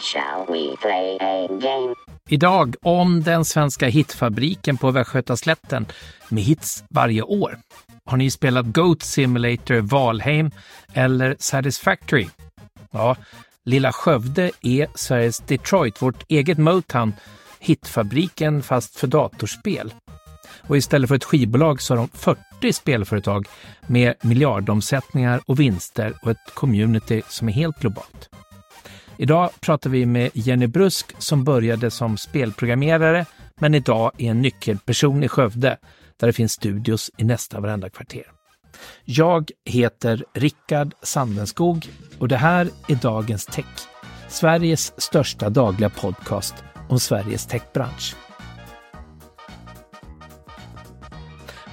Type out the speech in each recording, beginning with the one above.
Shall we play a game? Idag om den svenska hitfabriken på Västgötaslätten med hits varje år. Har ni spelat Goat Simulator Valheim eller Satisfactory? Ja, lilla Skövde är Sveriges Detroit, vårt eget Motown, hitfabriken fast för datorspel. Och istället för ett skivbolag så har de 40 spelföretag med miljardomsättningar och vinster och ett community som är helt globalt. Idag pratar vi med Jenny Brusk som började som spelprogrammerare men idag är en nyckelperson i Skövde där det finns studios i nästa varenda kvarter. Jag heter Rickard Sandenskog och det här är Dagens Tech, Sveriges största dagliga podcast om Sveriges techbransch.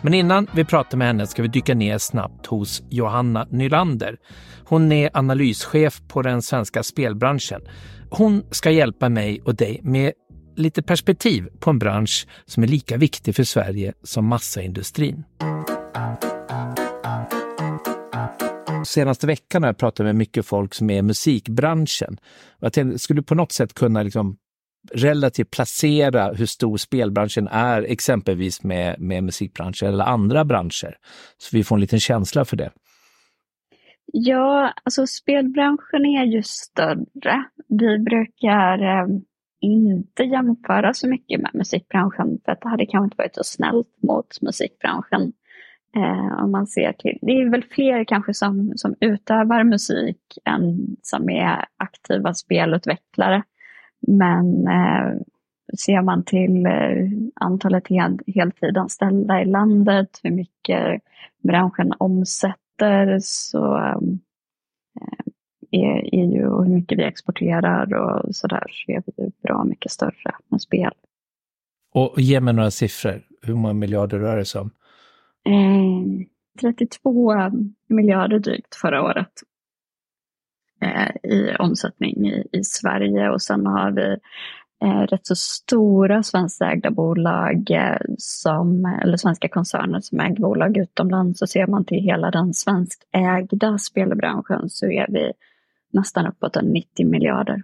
Men innan vi pratar med henne ska vi dyka ner snabbt hos Johanna Nylander. Hon är analyschef på den svenska spelbranschen. Hon ska hjälpa mig och dig med lite perspektiv på en bransch som är lika viktig för Sverige som massaindustrin. Senaste veckan har jag pratat med mycket folk som är i musikbranschen. Jag tänkte, skulle du på något sätt kunna liksom relativt placera hur stor spelbranschen är exempelvis med, med musikbranschen eller andra branscher. Så vi får en liten känsla för det. Ja, alltså spelbranschen är ju större. Vi brukar eh, inte jämföra så mycket med musikbranschen för att det hade kanske inte varit så snällt mot musikbranschen. Eh, om man ser till, det är väl fler kanske som, som utövar musik än som är aktiva spelutvecklare. Men eh, ser man till eh, antalet hel, heltidsanställda i landet, hur mycket branschen omsätter, så eh, är, är ju, och hur mycket vi exporterar och sådär, så är vi bra mycket större med spel. Och ge mig några siffror. Hur många miljarder rör det sig om? Eh, 32 miljarder drygt förra året i omsättning i, i, Sverige och sen har vi eh, rätt så stora svenskägda bolag eh, som, eller svenska koncerner som äger bolag utomlands. Så ser man till hela den svenskägda spelbranschen så är vi nästan uppåt 90 miljarder.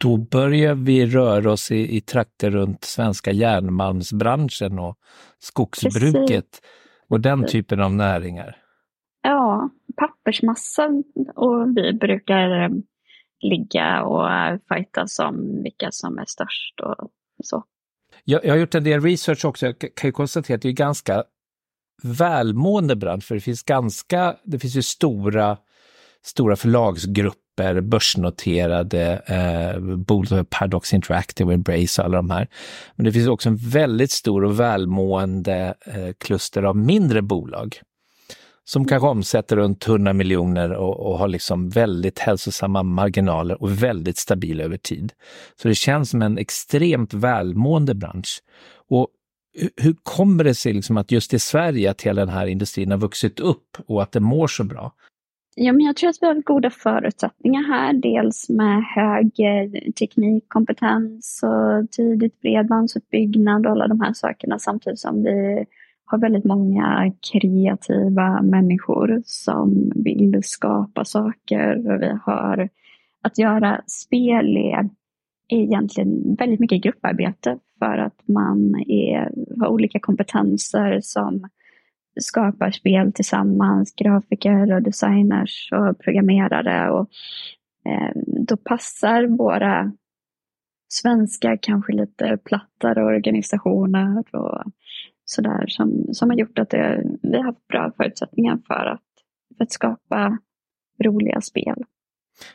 Då börjar vi röra oss i, i trakter runt svenska järnmalmsbranschen och skogsbruket Precis. och den typen av näringar. Ja, pappersmassa och vi brukar eh, ligga och fightas om vilka som är störst och så. Jag, jag har gjort en del research också. Jag kan ju konstatera att det är ganska välmående bransch, för det finns ganska, det finns ju stora, stora förlagsgrupper, börsnoterade eh, bolag, Paradox Interactive, Embrace och alla de här. Men det finns också en väldigt stor och välmående eh, kluster av mindre bolag som kanske omsätter runt 100 miljoner och, och, har liksom väldigt hälsosamma marginaler och väldigt stabila över tid. Så det känns som en extremt välmående bransch. Och hur kommer det sig liksom att just i Sverige att hela den här industrin har vuxit upp och att det mår så bra? Ja, men jag tror att vi har goda förutsättningar här. Dels med hög teknikkompetens och tidigt bredbandsutbyggnad och alla de här sakerna samtidigt som vi har väldigt många kreativa människor som vill skapa saker. Och vi har att göra spel är, egentligen väldigt mycket grupparbete för att man är, har olika kompetenser som skapar spel tillsammans, grafiker och designers och programmerare. Och, eh, då passar våra svenska, kanske lite plattare organisationer och sådär som, som har gjort att det, vi har haft bra förutsättningar för att, för att skapa roliga spel.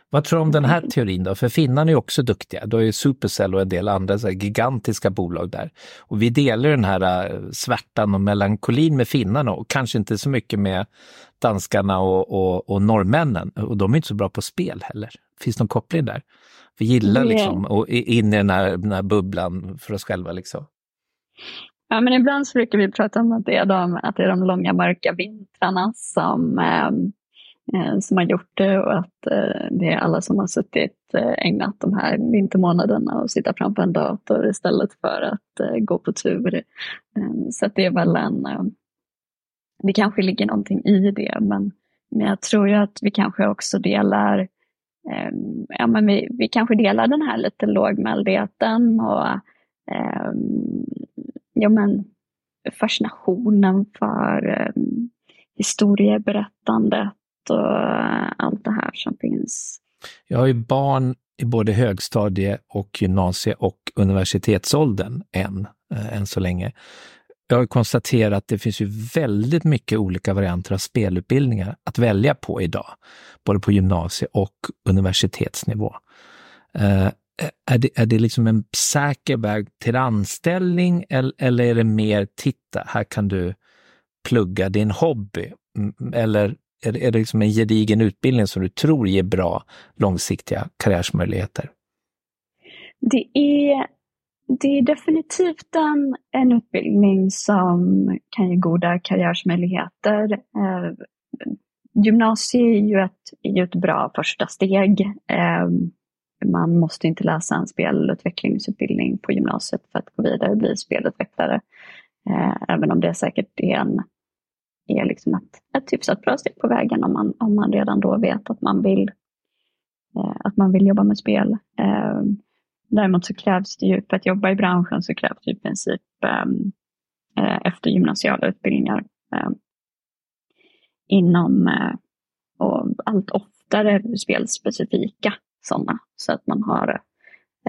Vad tror du om den här teorin då? För finnarna är också duktiga. Du har ju Supercell och en del andra så gigantiska bolag där. Och vi delar den här äh, svärtan och melankolin med finnarna och kanske inte så mycket med danskarna och, och, och norrmännen. Och de är inte så bra på spel heller. Finns det någon koppling där? Vi gillar liksom och in i den här, den här bubblan för oss själva liksom. Ja, men ibland så brukar vi prata om att det är de, att det är de långa mörka vintrarna som, ehm, eh, som har gjort det och att eh, det är alla som har suttit eh, ägnat de här vintermånaderna och sitta framför en dator istället för att eh, gå på tur. Ehm, så det är väl en, eh, det kanske ligger någonting i det, men, men jag tror ju att vi kanske också delar ehm, ja, men vi, vi kanske delar den här lite lågmäldheten och eh, ja, men fascinationen för eh, historieberättandet och allt det här som finns. Jag har ju barn i både högstadie och gymnasie och universitetsåldern än, eh, än så länge. Jag har konstaterat att det finns ju väldigt mycket olika varianter av spelutbildningar att välja på idag, både på gymnasie och universitetsnivå. Eh, är det, är det liksom en säker väg till anställning eller, eller är det mer, titta, här kan du plugga din hobby? Eller är det, är det liksom en gedigen utbildning som du tror ger bra långsiktiga karriärsmöjligheter? Det är, det är definitivt en, en utbildning som kan ge goda karriärsmöjligheter. Eh, är ju ett, är ju ett bra första steg. Eh, man måste inte läsa en spelutvecklingsutbildning på gymnasiet för att gå vidare och bli spelutvecklare. Eh, även om det säkert är en är liksom ett, ett hyfsat bra steg på vägen om man, om man redan då vet att man vill, eh, att man vill jobba med spel. Eh, däremot så krävs det ju, för att jobba i branschen så krävs det i princip ehm, eh, eftergymnasiala utbildningar eh, inom, eh, och allt oftare spelspecifika sådana, så att man har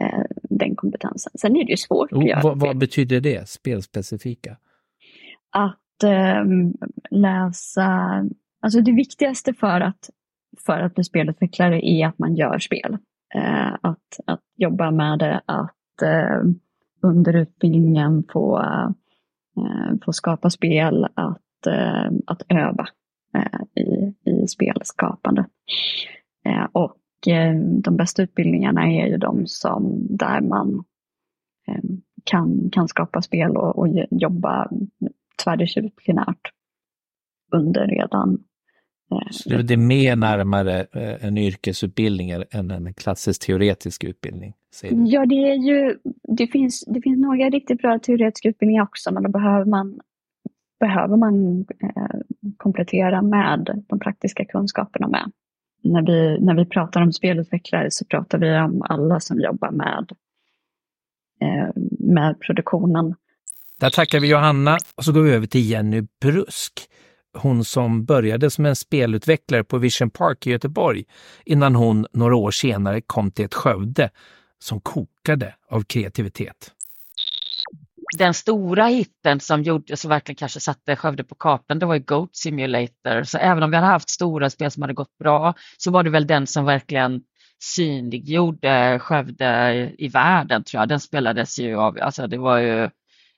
eh, den kompetensen. Sen är det ju svårt att göra. Vad, vad betyder det, spelspecifika? Att eh, läsa, alltså det viktigaste för att, för att bli spelutvecklare är att man gör spel. Eh, att, att jobba med det, att eh, under utbildningen få, eh, få skapa spel, att, eh, att öva eh, i, i spelskapande. och de bästa utbildningarna är ju de som där man kan, kan skapa spel och, och jobba tvärdisciplinärt under redan. Eh, Så det är mer närmare eh, en yrkesutbildning än en klassisk teoretisk utbildning? Ja, det är ju, det finns, det finns några riktigt bra teoretiska utbildningar också, men då behöver man, behöver man eh, komplettera med de praktiska kunskaperna med. När vi, när vi pratar om spelutvecklare så pratar vi om alla som jobbar med, eh, med produktionen där tackar vi Johanna och så går vi över till Jenny Brusk. Hon som började som en spelutvecklare på Vision Park i Göteborg innan hon några år senare kom till ett Skövde som kokade av kreativitet. Den stora hitten som gjorde så verkligen kanske satte Skövde på kartan, det var ju Goat Simulator. Så även om vi hade haft stora spel som hade gått bra så var det väl den som verkligen synliggjorde Skövde i världen tror jag. Den spelades ju av, alltså det var ju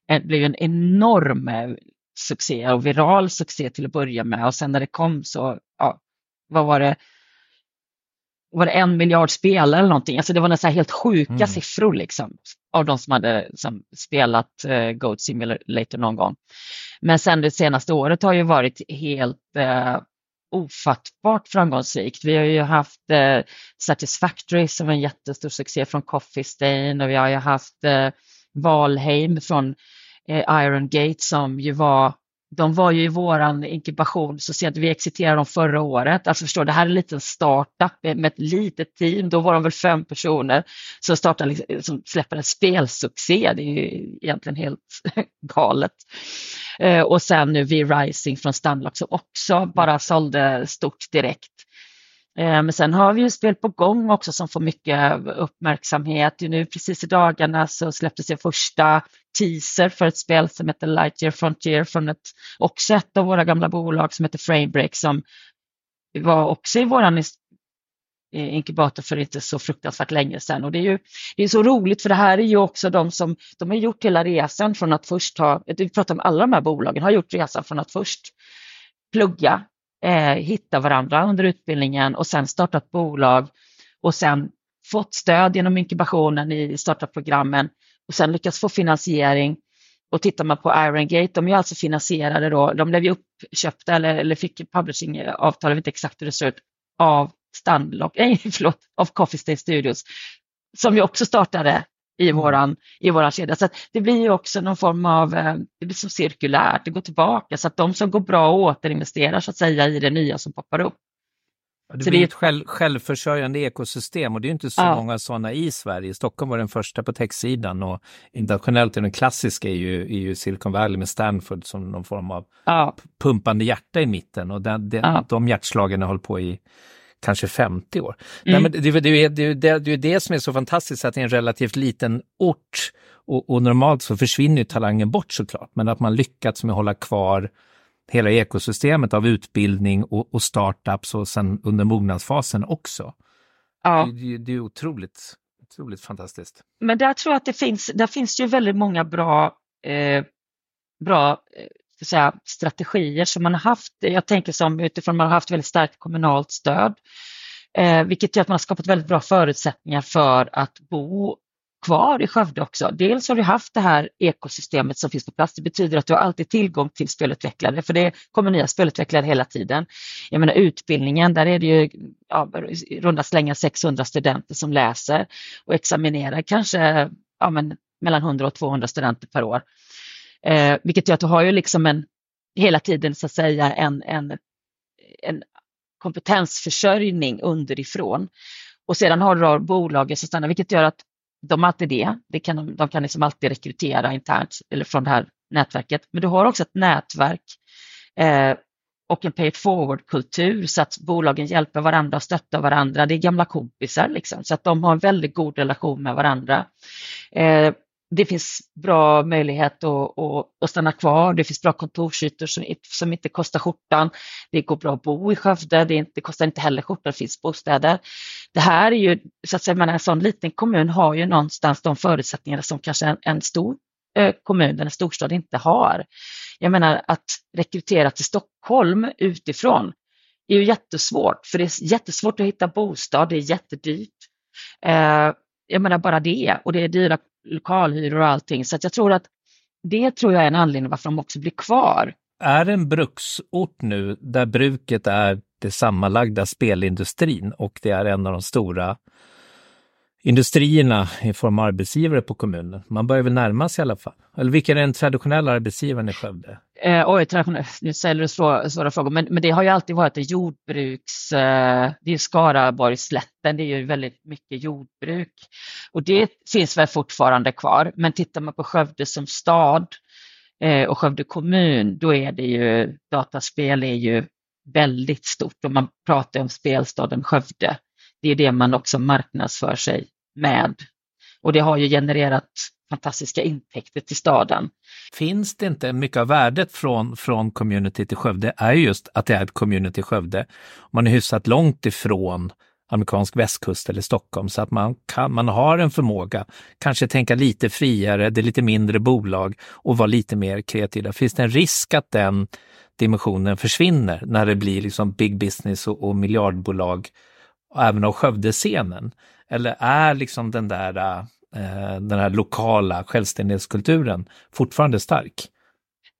det blev en enorm eh, succé och viral succé till att börja med och sen när det kom så, ja, vad var det, var det en miljard spelare eller någonting? Alltså det var nästan helt sjuka mm. siffror liksom av de som hade som spelat uh, Goat Simulator någon gång. Men sen det senaste året har ju varit helt uh, ofattbart framgångsrikt. Vi har ju haft uh, Satisfactory som en jättestor succé från Coffee Stain och vi har ju haft uh, Valheim från eh, Iron Gate som ju var de var ju i våran inkubation så sent, vi exiterade dem förra året. Alltså förstår det här är en liten startup med ett litet team, då var de väl fem personer som startade, liksom, som släpper en spelsuccé. Det är ju egentligen helt galet. Eh, och sen nu V-Rising från Stanlock som också bara sålde stort direkt. Eh, men sen har vi ju spel på gång också som får mycket uppmärksamhet. Nu precis i dagarna så släpptes det första teaser för ett spel som heter Lightyear Frontier från ett, också ett av våra gamla bolag som heter Framebreak som var också i våran eh, inkubator för inte så fruktansvärt länge sedan. Och det är ju det är så roligt för det här är ju också de som de har gjort hela resan från att först ha, vi pratar om alla de här bolagen, har gjort resan från att först plugga eh, hitta varandra under utbildningen och sen startat bolag och sen fått stöd genom inkubationen i startupprogrammen och sen lyckats få finansiering. Och tittar man på Iron Gate, de är alltså finansierade då, de blev ju uppköpta eller, eller fick publishingavtal, jag vet inte exakt hur det ser ut, av Standlock, nej förlåt, av Coffee State Studios, som ju också startade i mm. våran, i våran kedja. Så det blir ju också någon form av, eh, det blir så cirkulärt, det går tillbaka så att de som går bra återinvesterar så att säga i det nya som poppar upp. Det Så blir det ett själv, självförsörjande ekosystem och det är inte så Ja. många sådana i Sverige. Stockholm var den första på techsidan och internationellt är den klassiska är ju, är ju Silicon Valley med Stanford som någon form av Ja, pumpande hjärta i mitten och den, den, Ja. de hjärtslagen har hållit på i kanske 50 år. Mm. Nej, men det, det, det, det, det, det är det som är så fantastiskt att det är en relativt liten ort och, och normalt så försvinner ju talangen bort såklart, men att man lyckats med att hålla kvar hela ekosystemet av utbildning och, och startups och sen under mognadsfasen också. ja. Det, det, är otroligt, otroligt fantastiskt. Men där tror jag att det finns, där finns ju väldigt många bra, eh, bra eh, säga, strategier som man har haft. Jag tänker som utifrån man har haft väldigt starkt kommunalt stöd, eh, vilket gör att man har skapat väldigt bra förutsättningar för att bo kvar i Skövde också. Dels har du haft det här ekosystemet som finns på plats. Det betyder att du har alltid tillgång till spelutvecklare, för det kommer nya spelutvecklare hela tiden. Jag menar utbildningen, där är det ju ja, i runda slängar 600 studenter som läser och examinerar kanske ja, men, mellan 100 och 200 studenter per år. Eh, vilket gör att du har ju liksom en, hela tiden så att säga en, en, en kompetensförsörjning underifrån. Och sedan har du då bolaget som stannar, vilket gör att de har alltid det. det kan de, de kan liksom alltid rekrytera internt eller från det här nätverket. Men du har också ett nätverk eh, och en pay it forward-kultur så att bolagen hjälper varandra och stöttar varandra. Det är gamla kompisar liksom, så att de har en väldigt god relation med varandra. Eh, det finns bra möjlighet att, att, att stanna kvar. Det finns bra kontorsytor som, som inte kostar skjortan. Det går bra att bo i Skövde. Det, inte, det kostar inte heller skjortan. Det finns bostäder. Det här är ju, så att säga, man, en sån liten kommun har ju någonstans de förutsättningarna som kanske en, en stor kommun, en storstad inte har. Jag menar att rekrytera till Stockholm utifrån är ju jättesvårt, för det är jättesvårt att hitta bostad, det är jättedyrt. Eh, jag menar bara det, och det är dyra lokalhyror och allting, så att jag tror att det tror jag är en anledning varför de också blir kvar. Är det en bruksort nu där bruket är det sammanlagda spelindustrin och det är en av de stora industrierna i form av arbetsgivare på kommunen? Man börjar väl närma sig i alla fall. Eller vilka är den traditionella arbetsgivaren i Skövde? Eh, oj, traditionell. nu ställer du svåra, svåra frågor, men, men det har ju alltid varit en jordbruks... Eh, det är Skaraborgsslätten, det är ju väldigt mycket jordbruk. Och det finns väl fortfarande kvar, men tittar man på Skövde som stad eh, och Skövde kommun, då är det ju, dataspel är ju väldigt stort och man pratar om spelstaden Skövde. Det är det man också marknadsför sig med. Och det har ju genererat fantastiska intäkter till staden. Finns det inte mycket av värdet från, från community till Skövde är just att det är ett community i Skövde. Man är hyfsat långt ifrån amerikansk västkust eller Stockholm så att man, kan, man har en förmåga, kanske tänka lite friare, det är lite mindre bolag och vara lite mer kreativa. Finns det en risk att den dimensionen försvinner när det blir liksom big business och, och miljardbolag och även av Skövdescenen? Eller är liksom den där, eh, den här lokala självständighetskulturen fortfarande stark?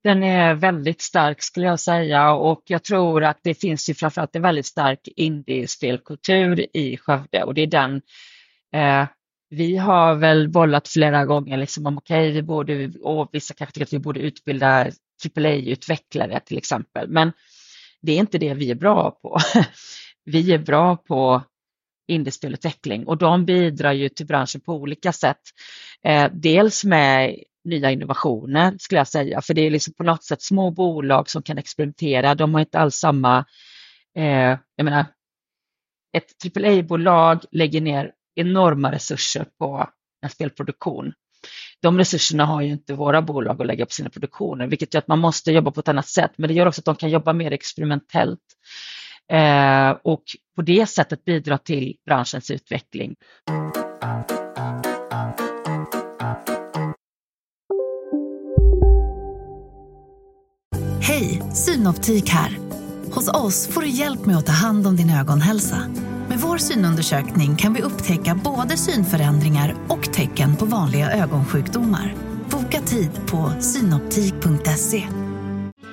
Den är väldigt stark skulle jag säga och jag tror att det finns ju framförallt en väldigt stark indiespelkultur i Skövde och det är den eh, vi har väl bollat flera gånger liksom om okej, okay, vi borde, och vissa kanske tycker att vi borde utbilda AAA-utvecklare till exempel, men det är inte det vi är bra på. vi är bra på indiespelutveckling och de bidrar ju till branschen på olika sätt. Eh, dels med nya innovationer skulle jag säga, för det är liksom på något sätt små bolag som kan experimentera. De har inte alls samma, eh, jag menar, ett AAA-bolag lägger ner enorma resurser på en spelproduktion. De resurserna har ju inte våra bolag att lägga på sina produktioner, vilket gör att man måste jobba på ett annat sätt, men det gör också att de kan jobba mer experimentellt eh, och på det sättet bidra till branschens utveckling. Hej, Synoptik här. Hos oss får du hjälp med att ta hand om din ögonhälsa. Med vår synundersökning kan vi upptäcka både synförändringar och tecken på vanliga ögonsjukdomar. Boka tid på synoptik.se.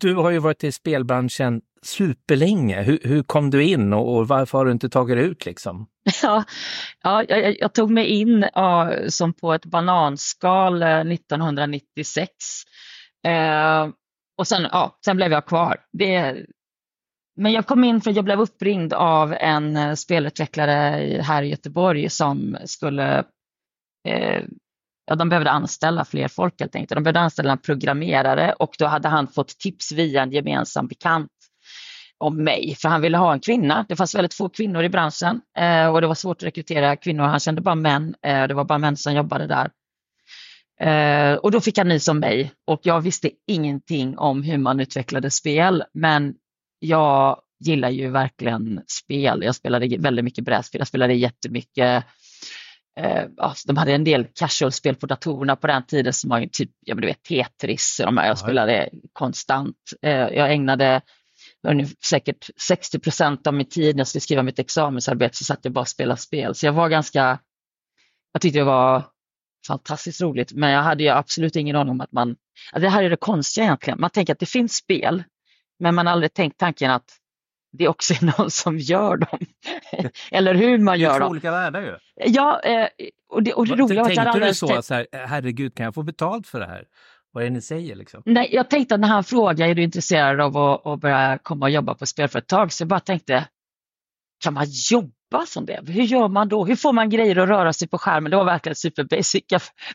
Du har ju varit i spelbranschen superlänge. Hur, hur kom du in och, och, varför har du inte tagit dig ut liksom? Ja, ja jag, jag tog mig in ja, som på ett bananskal eh, 1996. Eh, och sen, ja, sen blev jag kvar. Det, men jag kom in för att jag blev uppringd av en eh, spelutvecklare här i Göteborg som skulle eh, ja, de behövde anställa fler folk helt enkelt. De behövde anställa en programmerare och då hade han fått tips via en gemensam bekant om mig, för han ville ha en kvinna. Det fanns väldigt få kvinnor i branschen eh, och det var svårt att rekrytera kvinnor. Han kände bara män. Eh, det var bara män som jobbade där. Eh, och då fick han nys om mig och jag visste ingenting om hur man utvecklade spel, men jag gillar ju verkligen spel. Jag spelade väldigt mycket brädspel, jag spelade jättemycket eh, alltså de hade en del casual-spel på datorerna på den tiden som var typ, ja men du vet Tetris, de här, jag spelade konstant. Eh, jag ägnade säkert 60 procent av min tid när jag skulle skriva mitt examensarbete så satt jag bara och spelade spel. Så jag var ganska, jag tyckte det var fantastiskt roligt, men jag hade ju absolut ingen aning om att man, att det här är det konstiga egentligen, man tänker att det finns spel, men man har aldrig tänkt tanken att det också är någon som gör dem. Eller hur man gör dem. Det är två olika världar ju. Ja, eh, och det, och det roliga var att Tänkte du så, så här, herregud kan jag få betalt för det här? Vad är det ni säger? Liksom? Nej, jag tänkte att när han frågade, är du intresserad av att, att börja komma och jobba på spelföretag? Så jag bara tänkte, kan man jobba som det? Hur gör man då? Hur får man grejer att röra sig på skärmen? Det var verkligen super basic,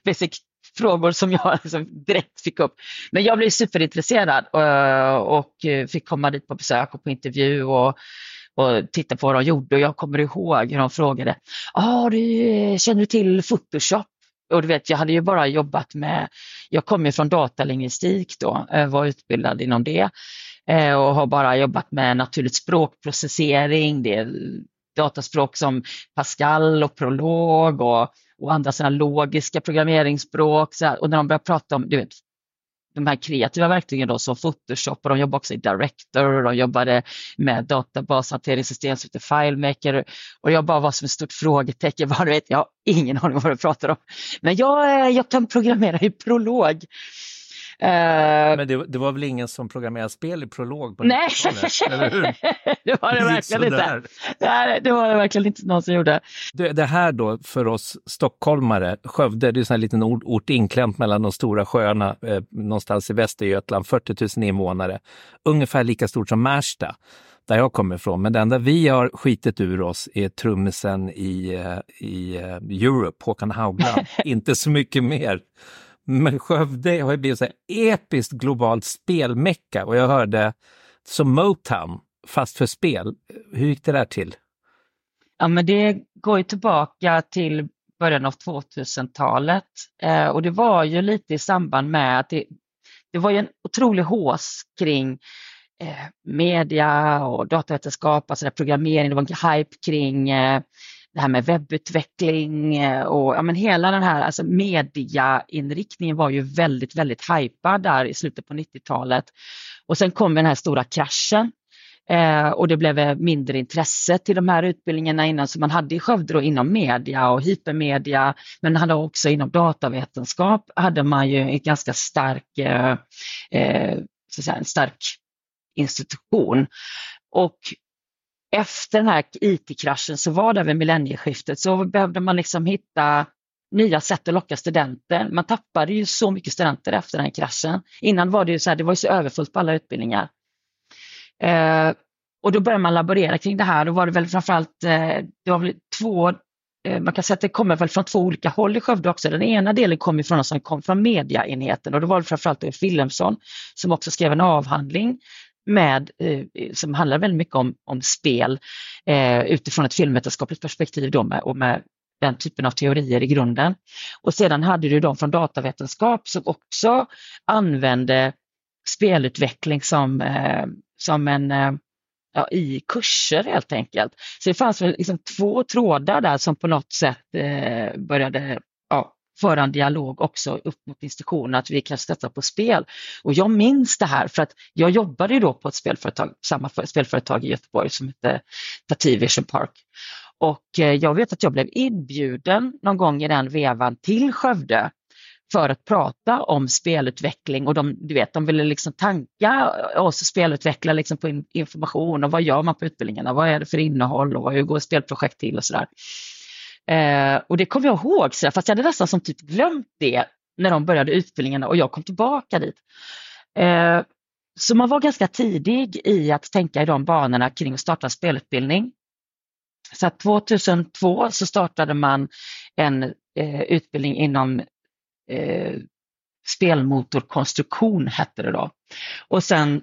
basic frågor som jag liksom direkt fick upp. Men jag blev superintresserad eh, och fick komma dit på besök och på intervju och, och titta på vad de gjorde. Och jag kommer ihåg hur de frågade, ah, du, känner du till Photoshop? Och du vet, jag hade ju bara jobbat med, jag kom ju från datalingvistik då, eh, var utbildad inom det eh, och har bara jobbat med naturligt språkprocessering, det är dataspråk som Pascal och Prolog och och andra sådana logiska programmeringsspråk. Så här. Och när de börjar prata om du vet, de här kreativa verktygen då, som Photoshop och de jobbar också i Director och de jobbade eh, med databashanteringssystem som heter FileMaker och jag bara var som ett stort frågetecken. Vad vet, jag har ingen aning om vad du pratar om. Men jag, eh, jag kan programmera i Prolog. Uh, Men det, det, var väl ingen som programmerade spel i prolog? På nej, det var det verkligen inte. Nej, det var det verkligen inte någon som gjorde. Det, det här då för oss stockholmare, Skövde, det är en liten ort, ort inklämt mellan de stora sjöarna eh, någonstans i Västergötland, 40 000 invånare. Ungefär lika stort som Märsta där jag kommer ifrån. Men det enda vi har skitit ur oss är trummisen i, eh, i uh, Europe, Håkan Haugland. inte så mycket mer. Men Skövde har ju blivit så här episkt globalt spelmecka och jag hörde som Motown, fast för spel. Hur gick det där till? Ja, men det går ju tillbaka till början av 2000-talet eh, och det var ju lite i samband med att det, det var ju en otrolig hås kring eh, media och datavetenskap, alltså programmering, det var en hype kring eh, det här med webbutveckling eh, och ja, men hela den här alltså mediainriktningen var ju väldigt, väldigt hajpad där i slutet på 90-talet. Och sen kom den här stora kraschen eh, och det blev mindre intresse till de här utbildningarna innan som man hade i Skövde då, inom media och hypermedia, men hade också inom datavetenskap hade man ju en ganska stark, eh, eh så säga, en stark institution. Och efter den här IT-kraschen så var det vid millennieskiftet så behövde man liksom hitta nya sätt att locka studenter. Man tappade ju så mycket studenter efter den här kraschen. Innan var det ju så här, det var ju så överfullt på alla utbildningar. Eh, och då började man laborera kring det här. Då var det väl framförallt, eh, det var väl två, eh, man kan säga att det kommer väl från två olika håll i Skövde också. Den ena delen kom ifrån oss som kom från mediaenheten och då var det framförallt Ulf Wilhelmsson som också skrev en avhandling med, eh, som handlar väldigt mycket om, om spel eh, utifrån ett filmvetenskapligt perspektiv då med, och med den typen av teorier i grunden. Och sedan hade du de från datavetenskap som också använde spelutveckling som, eh, som en eh, ja, i kurser helt enkelt. Så det fanns väl liksom två trådar där som på något sätt eh, började föra en dialog också upp mot institutionerna, att vi kan sätta på spel. Och jag minns det här för att jag jobbade ju då på ett spelföretag, samma spelföretag i Göteborg som hette Tati Vision Park. Och eh, jag vet att jag blev inbjuden någon gång i den vevan till Skövde för att prata om spelutveckling och de, du vet, de ville liksom tanka oss spelutvecklare liksom på information och vad gör man på utbildningarna, vad är det för innehåll och hur går spelprojekt till och sådär. Eh, och det kommer jag ihåg, så fast jag hade nästan som typ glömt det när de började utbildningarna och jag kom tillbaka dit. Eh, så man var ganska tidig i att tänka i de banorna kring att starta spelutbildning. Så 2002 så startade man en eh, utbildning inom eh, spelmotorkonstruktion hette det då. Och sen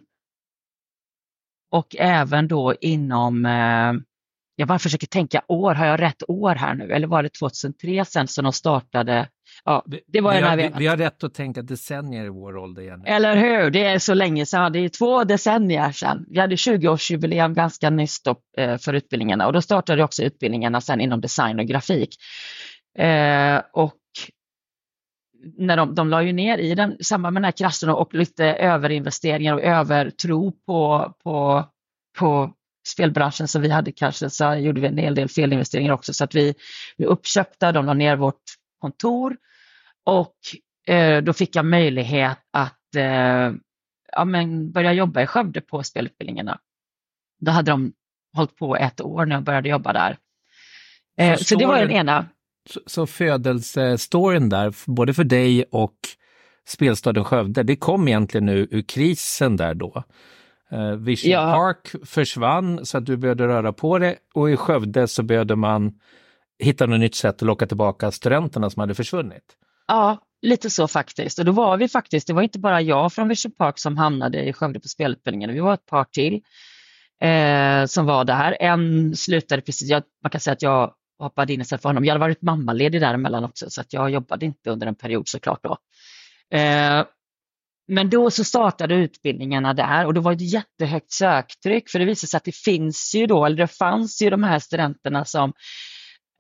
och även då inom, eh, jag bara försöker tänka år, har jag rätt år här nu eller var det 2003 sen som de startade? Ja, det var vi, har, vi, vi har rätt att tänka decennier i vår ålder igen. Eller hur, det är så länge sedan, det är två decennier sedan. Vi hade 20-årsjubileum ganska nyss då, eh, för utbildningarna och då startade också utbildningarna sen inom design och grafik. Eh, och när de, de la ju ner i den, samband med den här kraschen och lite överinvesteringar och övertro på, på, på spelbranschen så vi hade kanske så gjorde vi en hel del felinvesteringar också så att vi blev uppköpta, de la ner vårt kontor och eh, då fick jag möjlighet att eh, ja, men börja jobba i Skövde på spelutbildningarna. Då hade de hållit på ett år när jag började jobba där. Eh, så, så det var den ena så födelsestoryn där, både för dig och spelstaden Skövde, det kom egentligen nu ur krisen där då. Uh, Vision ja. Park försvann så att du började röra på det och i Skövde så behövde man hitta något nytt sätt att locka tillbaka studenterna som hade försvunnit. Ja, lite så faktiskt. Och då var vi faktiskt, det var inte bara jag från Vision Park som hamnade i Skövde på spelutbildningen, vi var ett par till eh, som var där. En slutade precis, jag, man kan säga att jag hoppade in istället för honom. Jag hade varit mammaledig däremellan också så att jag jobbade inte under en period såklart då. Eh, men då så startade utbildningarna där och det var ett jättehögt söktryck för det visade sig att det finns ju då, eller det fanns ju de här studenterna som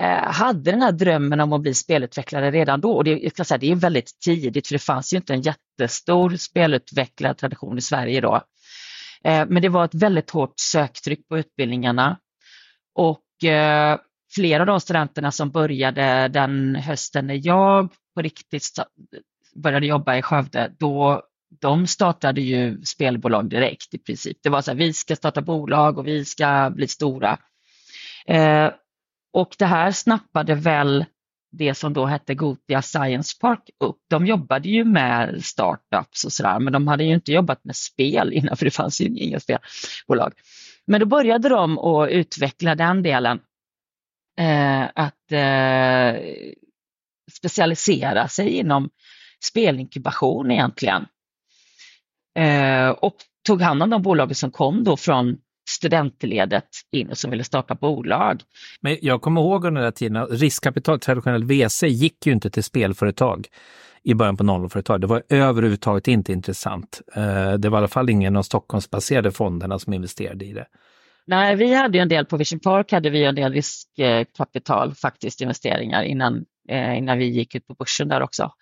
eh, hade den här drömmen om att bli spelutvecklare redan då. Och det, jag ska säga, det är väldigt tidigt för det fanns ju inte en jättestor spelutvecklartradition i Sverige då. Eh, men det var ett väldigt hårt söktryck på utbildningarna. Och eh, flera av de studenterna som började den hösten när jag på riktigt började jobba i Skövde, då de startade ju spelbolag direkt i princip. Det var så här, vi ska starta bolag och vi ska bli stora. Eh, och det här snappade väl det som då hette Gotia Science Park upp. De jobbade ju med startups och sådär, men de hade ju inte jobbat med spel innan, för det fanns ju inga spelbolag. Men då började de att utveckla den delen eh, att eh, specialisera sig inom spelinkubation egentligen. Eh, och tog hand om de bolag som kom då från studentledet in och som ville starta bolag. Men jag kommer ihåg under den där tiden, riskkapital, traditionellt VC, gick ju inte till spelföretag i början på 00-företag. Det var överhuvudtaget inte intressant. Eh, det var i alla fall ingen av Stockholmsbaserade fonderna som investerade i det. Nej, vi hade en del på Vision Park, hade vi en del riskkapital, faktiskt investeringar innan, Eh, innan vi gick ut på börsen där också.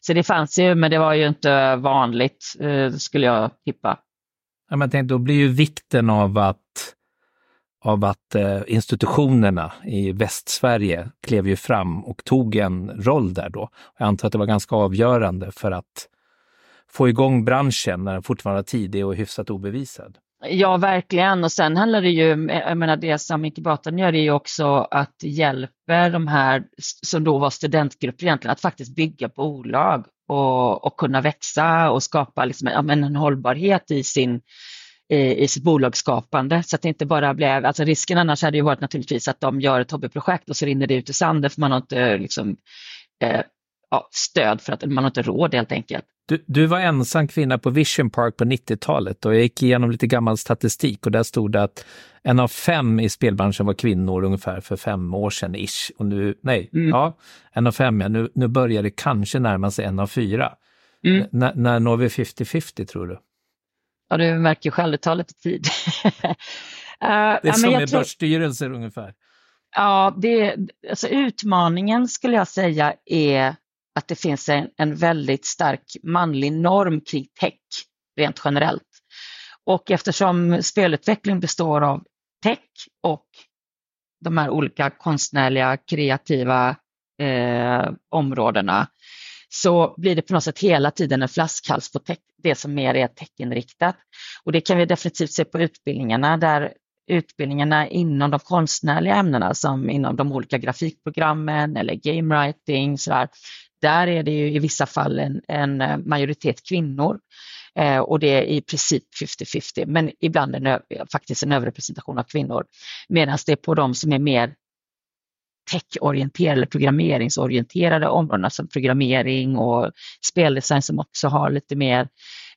Så det fanns ju, men det var ju inte vanligt eh, skulle jag tippa. Ja, men tänk, då blir ju vikten av att av att eh, institutionerna i Västsverige klev ju fram och tog en roll där då. Jag antar att det var ganska avgörande för att få igång branschen när den fortfarande var tidig och hyfsat obevisad. Ja, verkligen. Och sen handlar det ju, jag menar det som inkubatorn gör är ju också att hjälpa de här som då var studentgrupper egentligen att faktiskt bygga bolag och, och kunna växa och skapa liksom, ja, en hållbarhet i sin i, i sitt bolagsskapande så att det inte bara blev, alltså risken annars hade ju varit naturligtvis att de gör ett hobbyprojekt och så rinner det ut i sanden för man har inte liksom, eh, ja, stöd för att man har inte råd helt enkelt. Du, du var ensam kvinna på Vision Park på 90-talet och jag gick igenom lite gammal statistik och där stod det att en av fem i spelbranschen var kvinnor ungefär för fem år sedan ish. Och nu, nej, mm. ja, en av fem ja. Nu, nu börjar det kanske närma sig en av fyra. Mm. när når vi 50-50 tror du? Ja, du märker själv, det tar lite tid. uh, det är som med tror... börsstyrelser ungefär. Ja, det, alltså utmaningen skulle jag säga är att det finns en, en väldigt stark manlig norm kring tech rent generellt. Och eftersom spelutveckling består av tech och de här olika konstnärliga, kreativa eh, områdena så blir det på något sätt hela tiden en flaskhals på tech, det som mer är techinriktat. Och det kan vi definitivt se på utbildningarna där utbildningarna inom de konstnärliga ämnena som inom de olika grafikprogrammen eller game writing, sådär, där, är det ju i vissa fall en, en eh, majoritet kvinnor eh, och det är i princip 50-50 men ibland en, faktiskt en överrepresentation av kvinnor. Medan det är på de som är mer techorienterade eller programmeringsorienterade områdena som programmering och speldesign som också har lite mer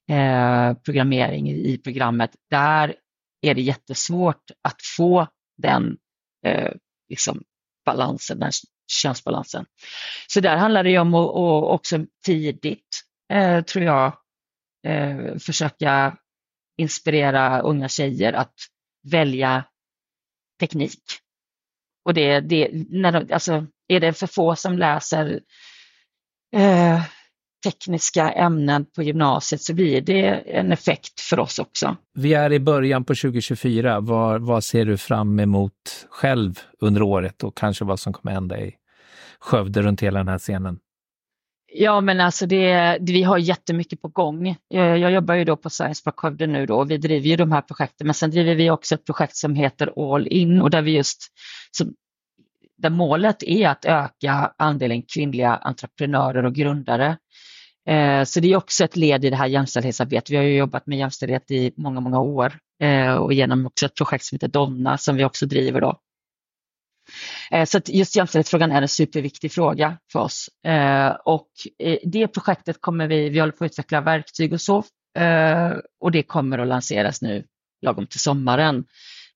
eh, programmering i, i programmet. Där är det jättesvårt att få den eh, liksom balansen, den könsbalansen. Så där handlar det om att också tidigt, eh, tror jag, eh, försöka inspirera unga tjejer att välja teknik. Och det, det när de, alltså, är det för få som läser eh, tekniska ämnen på gymnasiet så blir det en effekt för oss också. Vi är i början på 2024. Vad, vad ser du fram emot själv under året och kanske vad som kommer hända i Skövde runt hela den här scenen? Ja, men alltså det, vi har jättemycket på gång. Jag, jag jobbar ju då på Science Park Skövde nu då och vi driver ju de här projekten, men sen driver vi också ett projekt som heter All In och där vi just, som, där målet är att öka andelen kvinnliga entreprenörer och grundare. Eh, så det är också ett led i det här jämställdhetsarbetet. Vi har ju jobbat med jämställdhet i många, många år eh, och genom också ett projekt som heter Donna som vi också driver då. Eh, så så just jämställdhetsfrågan är en superviktig fråga för oss. Eh, och eh, det projektet kommer vi, vi håller på att utveckla verktyg och så och det kommer att lanseras nu lagom till sommaren.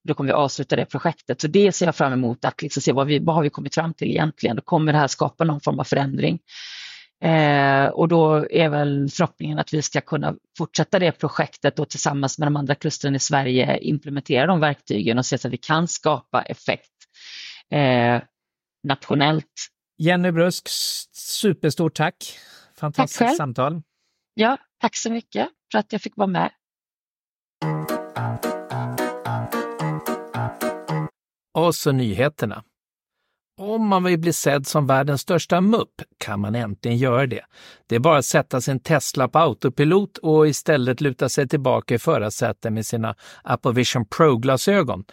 Då kommer vi avsluta det projektet. Så det ser jag fram emot, att liksom se vad, vi, vad har vi kommit fram till egentligen. Då kommer det här skapa någon form av förändring. Eh, och då är väl förhoppningen att vi ska kunna fortsätta det projektet och tillsammans med de andra klustren i Sverige implementera de verktygen och se så att vi kan skapa effekt eh, nationellt. Jenny Brusk, superstort tack. Fantastiskt tack samtal. Ja, tack så mycket för att jag fick vara med. Och så nyheterna. Om man vill bli sedd som världens största mupp kan man äntligen göra det. Det är bara att sätta sin Tesla på autopilot och istället luta sig tillbaka i förarsätet med sina Apple Vision Pro-glasögon.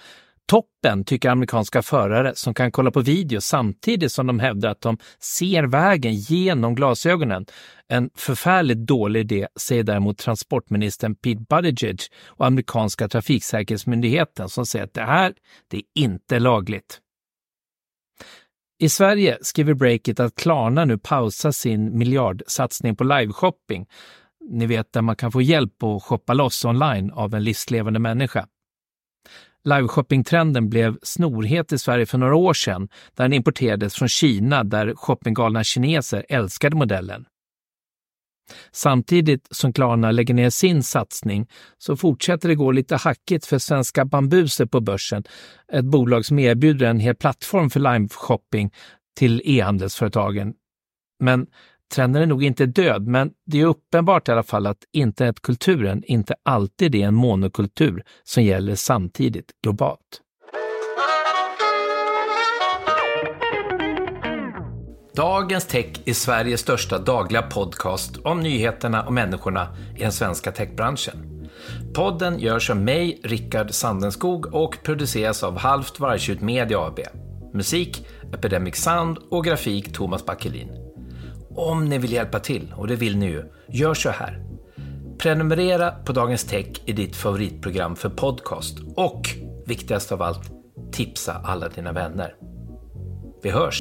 Toppen, tycker amerikanska förare som kan kolla på video samtidigt som de hävdar att de ser vägen genom glasögonen. En förfärligt dålig idé, säger däremot transportministern Pete Buttigieg och amerikanska trafiksäkerhetsmyndigheten som säger att det här, det är inte lagligt. I Sverige skriver Breakit att Klarna nu pausar sin miljardsatsning på liveshopping. Ni vet där man kan få hjälp att shoppa loss online av en livslevande människa. Liveshoppingtrenden blev snorhet i Sverige för några år sedan där den importerades från Kina där shoppinggalna kineser älskade modellen. Samtidigt som Klarna lägger ner sin satsning så fortsätter det gå lite hackigt för svenska Bambuser på börsen, ett bolag som erbjuder en hel plattform för liveshopping till e-handelsföretagen. Men trenden är nog inte död, men det är uppenbart i alla fall att internetkulturen inte alltid är en monokultur som gäller samtidigt globalt. Dagens Tech är Sveriges största dagliga podcast om nyheterna och människorna i den svenska techbranschen. Podden görs av mig, Rickard Sandenskog och produceras av Halvt Vargtjut Media AB. Musik, Epidemic Sound och grafik Thomas Backelin. Om ni vill hjälpa till, och det vill ni ju, gör så här. Prenumerera på Dagens Tech i ditt favoritprogram för podcast och, viktigast av allt, tipsa alla dina vänner. Vi hörs!